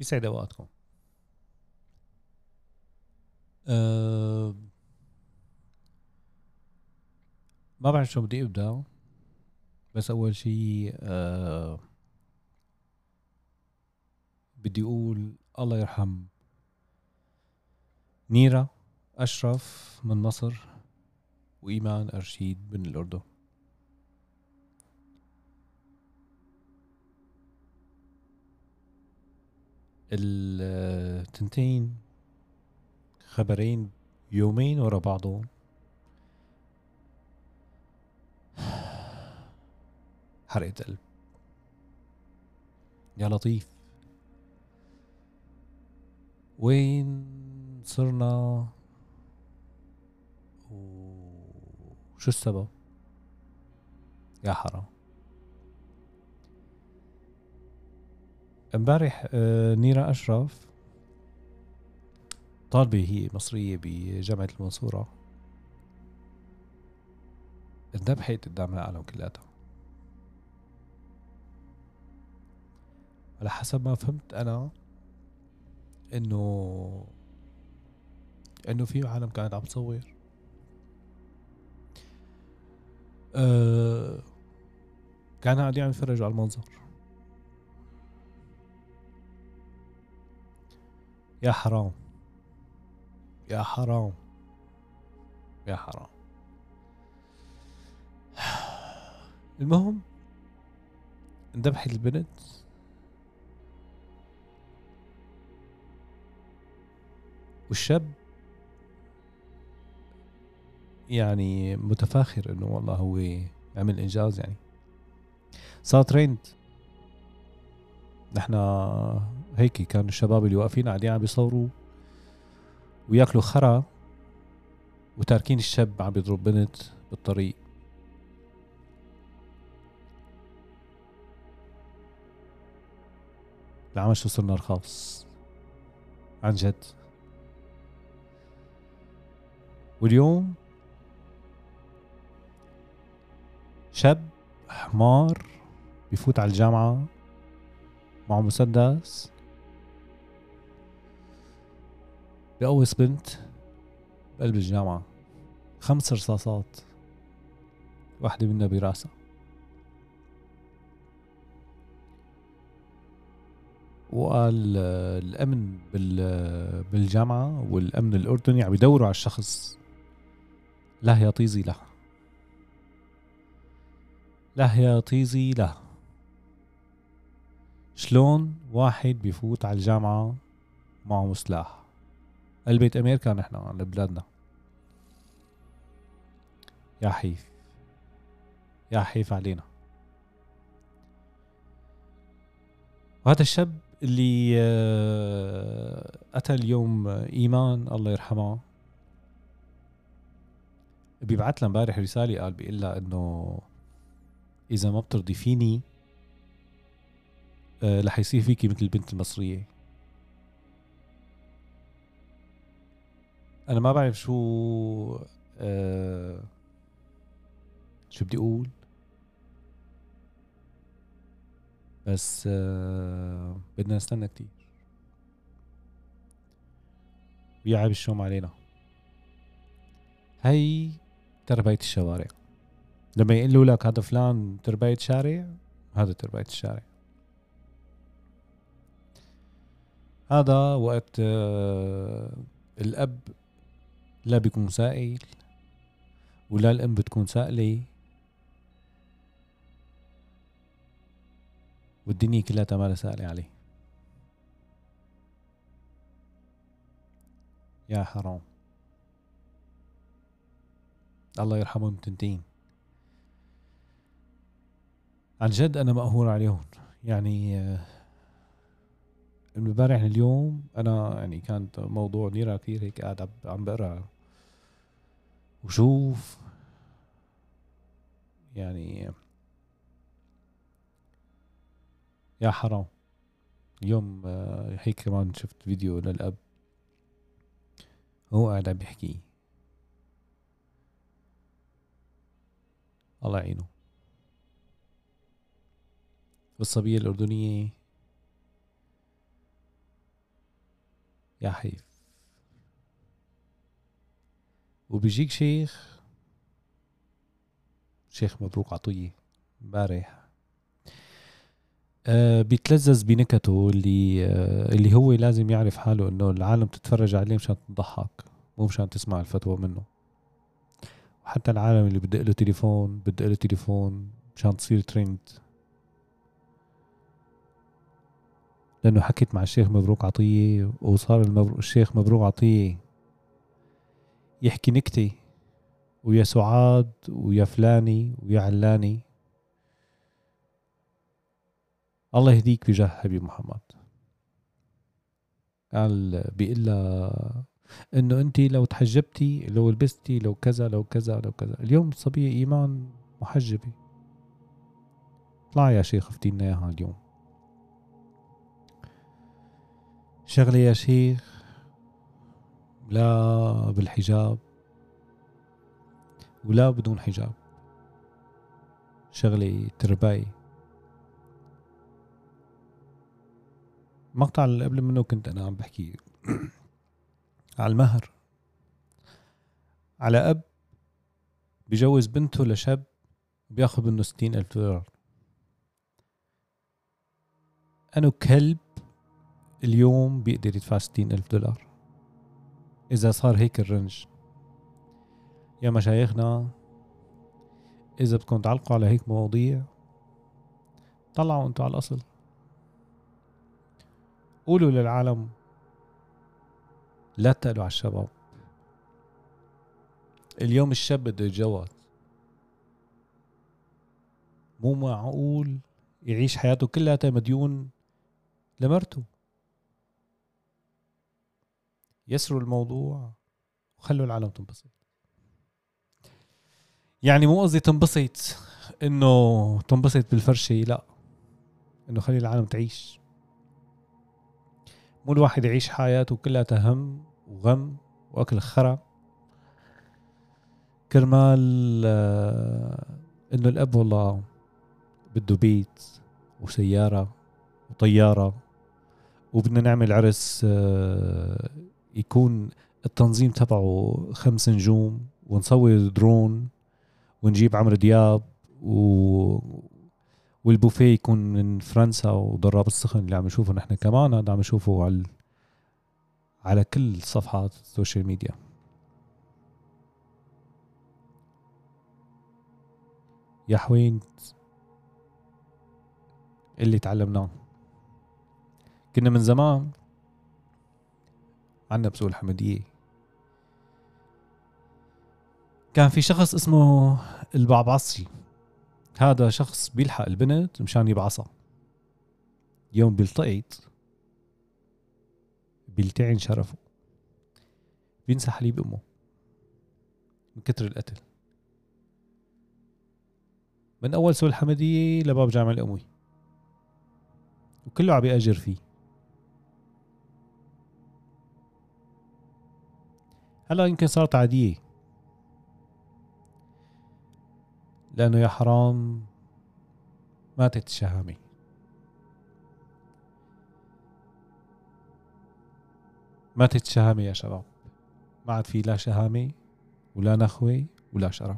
يسعد أوقاتكم. أه ما بعرف شو بدي أبدأ بس أول شيء أه بدي أقول الله يرحم نيرة أشرف من مصر وإيمان أرشيد من الأردن. التنتين خبرين يومين ورا بعضهم. حرقة قلب يا لطيف. وين صرنا؟ وشو السبب؟ يا حرام. امبارح آه، نيرة أشرف طالبة هي مصرية بجامعة المنصورة انذبحت قدام العالم كلياتها. على حسب ما فهمت أنا إنه إنه في عالم كانت عم تصور. أه قاعدين عم يتفرجوا على المنظر. يا حرام. يا حرام. يا حرام. المهم انذبحت البنت. والشاب يعني متفاخر إنه والله هو عمل إنجاز يعني. صار ترند نحن هيك كانوا الشباب اللي واقفين قاعدين عم بيصوروا وياكلوا خرا وتاركين الشاب عم بيضرب بنت بالطريق. العمل شو صرنا رخاص. عن جد. واليوم شاب حمار بفوت على الجامعة معه مسدس. بقوص بنت بقلب الجامعة. خمس رصاصات. واحدة منها براسها. وقال الأمن بالجامعة والأمن الأردني عم يدوروا على الشخص. لا يا طيزي له لا يا طيزي له شلون واحد بيفوت على الجامعة معه سلاح قلبة أمريكا نحن على بلادنا يا حيف. يا حيف علينا. وهذا الشاب اللي آه، قتل اليوم إيمان الله يرحمها بيبعت لها امبارح رسالة قال بيقول لها إنه إذا ما بترضي فيني آه، رح يصير فيكي مثل البنت المصرية. أنا ما بعرف شو آه شو بدي أقول. بس آه بدنا نستنى كتير. ويعب الشوم علينا. هي تربية الشوارع. لما يقولوا لك هذا فلان تربية شارع هذا تربية الشارع. هذا وقت آه الأب لا بيكون سائل ولا الأم بتكون سائلة. والدنيا كلها ما سائلة عليه. يا حرام. الله يرحمهم تنتين. عن جد أنا مقهور عليهم. يعني امبارح اليوم أنا يعني كانت موضوع نيرة كثير هيك قاعد عم بقرأ. وشوف يعني يا حرام. اليوم آه، هيك كمان شفت فيديو للأب. هو قاعد عم بيحكي الله يعينه. والصبية الأردنية يا حيف. وبيجيك شيخ شيخ مبروك عطية امبارح. آه بيتلذذ بنكته اللي آه اللي هو لازم يعرف حاله إنه العالم تتفرج عليه مشان تضحك مو مشان تسمع الفتوى منه. وحتى العالم اللي بدق له تليفون بدق له تليفون مشان تصير ترند لأنه حكيت مع الشيخ مبروك عطية وصار المبروك الشيخ مبروك عطية يحكي نكتة ويا سعاد ويا فلاني ويا علاني. الله يهديك بجاه حبيب محمد. قال بيقول لها إنه انت لو تحجبتي لو لبستي لو كذا لو كذا لو كذا. اليوم الصبيه إيمان محجبة. طلع يا شيخ افتينا إياها اليوم. شغله يا شيخ لا بالحجاب ولا بدون حجاب. شغلة ترباي. مقطع اللي قبل منه كنت أنا عم بحكي على المهر. على أب بجوز بنته لشاب بياخذ منه ستين ألف دولار. أنا كلب اليوم بيقدر يدفع ستين ألف دولار. إذا صار هيك الرنج. يا مشايخنا إذا بدكم تعلقوا على هيك مواضيع طلعوا أنتوا على الأصل. قولوا للعالم لا تقلوا على الشباب. اليوم الشاب بده يتجوز. مو معقول يعيش حياته كلها مديون لمرته. يسروا الموضوع وخلوا العالم تنبسط. يعني مو قصدي تنبسط إنه تنبسط بالفرشة لا. إنه خلي العالم تعيش. مو الواحد يعيش حياته كلها هم وغم وأكل خرا كرمال آه، إنه الأب والله بده بيت وسيارة وطيارة وبدنا نعمل عرس آه، يكون التنظيم تبعه خمس نجوم ونصور درون ونجيب عمرو دياب و والبوفيه يكون من فرنسا وضراب السخن اللي عم نشوفه نحن كمان. هذا عم نشوفه على على كل صفحات السوشيال ميديا. يا حوينت اللي تعلمناه. كنا من زمان عنا بسوق الحمدية. كان في شخص اسمه البعبعصي. هذا شخص بيلحق البنت مشان يبعصها. يوم بيلتقط بيلتعن شرفه. بينسى حليب امه من كتر القتل. من أول سوق الحمدية لباب جامع الأموي. وكله عم بيأجر فيه. هلا يمكن صارت عادية. لأنه يا حرام ماتت الشهامة. ماتت الشهامة يا شباب. ما عاد في لا شهامة ولا نخوة ولا شرف.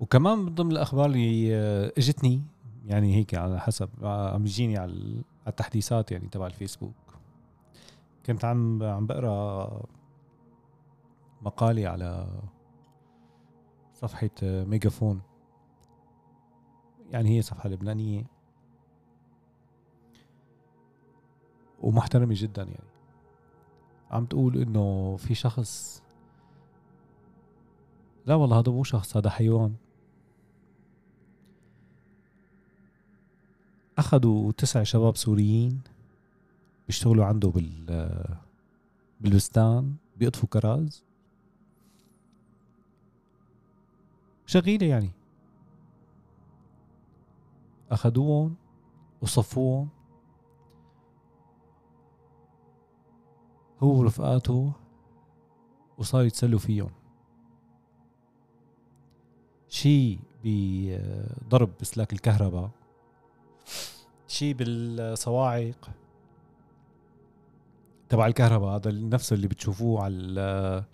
وكمان من ضمن الأخبار اللي إجتني يعني هيك على حسب عم يجيني على التحديثات يعني تبع الفيسبوك. كنت عم عم بقرأ مقالي على صفحة ميجافون. يعني هي صفحة لبنانية. ومحترمة جدا يعني. عم تقول إنه في شخص لا والله هذا مو شخص هذا حيوان. أخذوا تسع شباب سوريين بيشتغلوا عنده بال بالبستان بيقطفوا كراز. شغيلة يعني. أخذوهم وصفوهم. هو ورفقاته وصار يتسلوا فيهم. شي بضرب اسلاك الكهرباء. شيء بالصواعق. تبع الكهرباء هذا نفسه اللي بتشوفوه على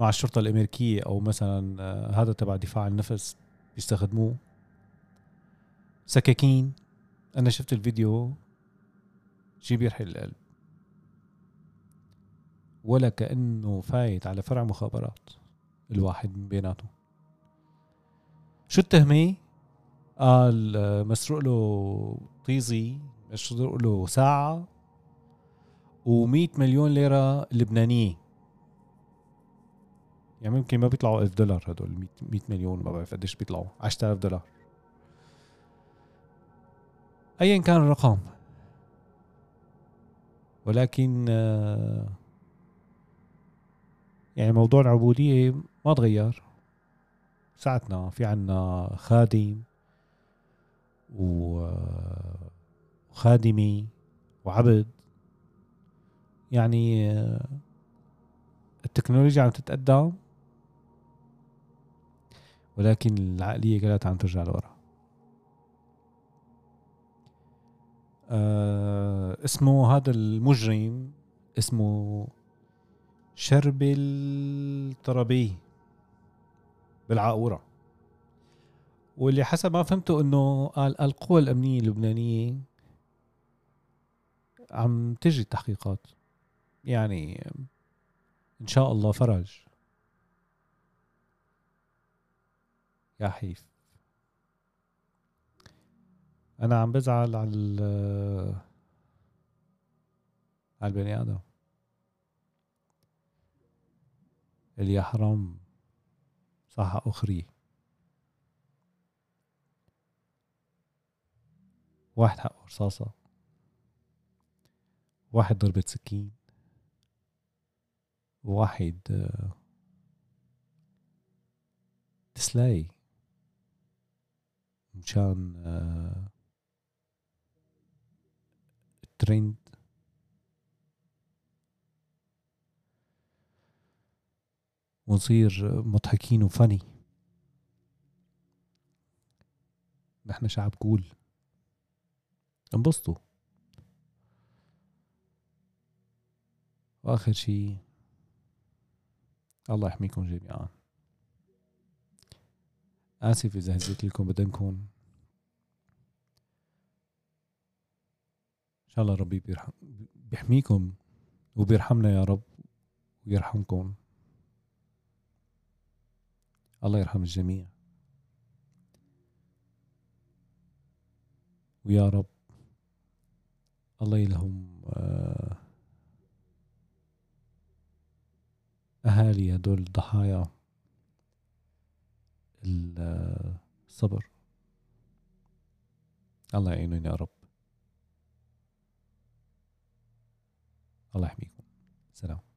مع الشرطة الأمريكية أو مثلا هذا تبع دفاع النفس بيستخدموه. سكاكين. أنا شفت الفيديو. شي بيرحل القلب. ولا كأنه فايت على فرع مخابرات الواحد من بيناتهم. شو التهمة؟ قال مسروق له طيزي مسروق له ساعة و100 مليون ليرة لبنانية يعني ممكن ما بيطلعوا 1000 دولار هدول 100 مليون ما بعرف قديش بيطلعوا 10000 دولار. ايا كان الرقم. ولكن يعني موضوع العبودية ما تغير. ساعتنا في عنا خادم. وخادمي وعبد. يعني آه، التكنولوجيا عم تتقدم ولكن العقلية كلها عم ترجع لورا. آه اسمه هذا المجرم اسمه شربل الطربي بالعاقورة. واللي حسب ما فهمته إنه قال القوى الأمنية اللبنانية عم تجري التحقيقات. يعني إن شاء الله فرج. يا حيف. أنا عم بزعل على على البني آدم. اللي يحرم صحة أخرى. واحد حقه رصاصة. واحد ضربة سكين. واحد تسلاي. مشان الترند ونصير مضحكين وفني. نحن شعب كول. انبسطوا. وآخر شيء الله يحميكم جميعا. آسف إذا هزيت لكم بدنكم إن شاء الله ربي بيرحم بيحميكم وبيرحمنا يا رب ويرحمكم. الله يرحم الجميع. ويا رب الله يلهم آه، أهالي هدول الضحايا الصبر. الله يعينهم يا رب. الله يحميكم. سلام.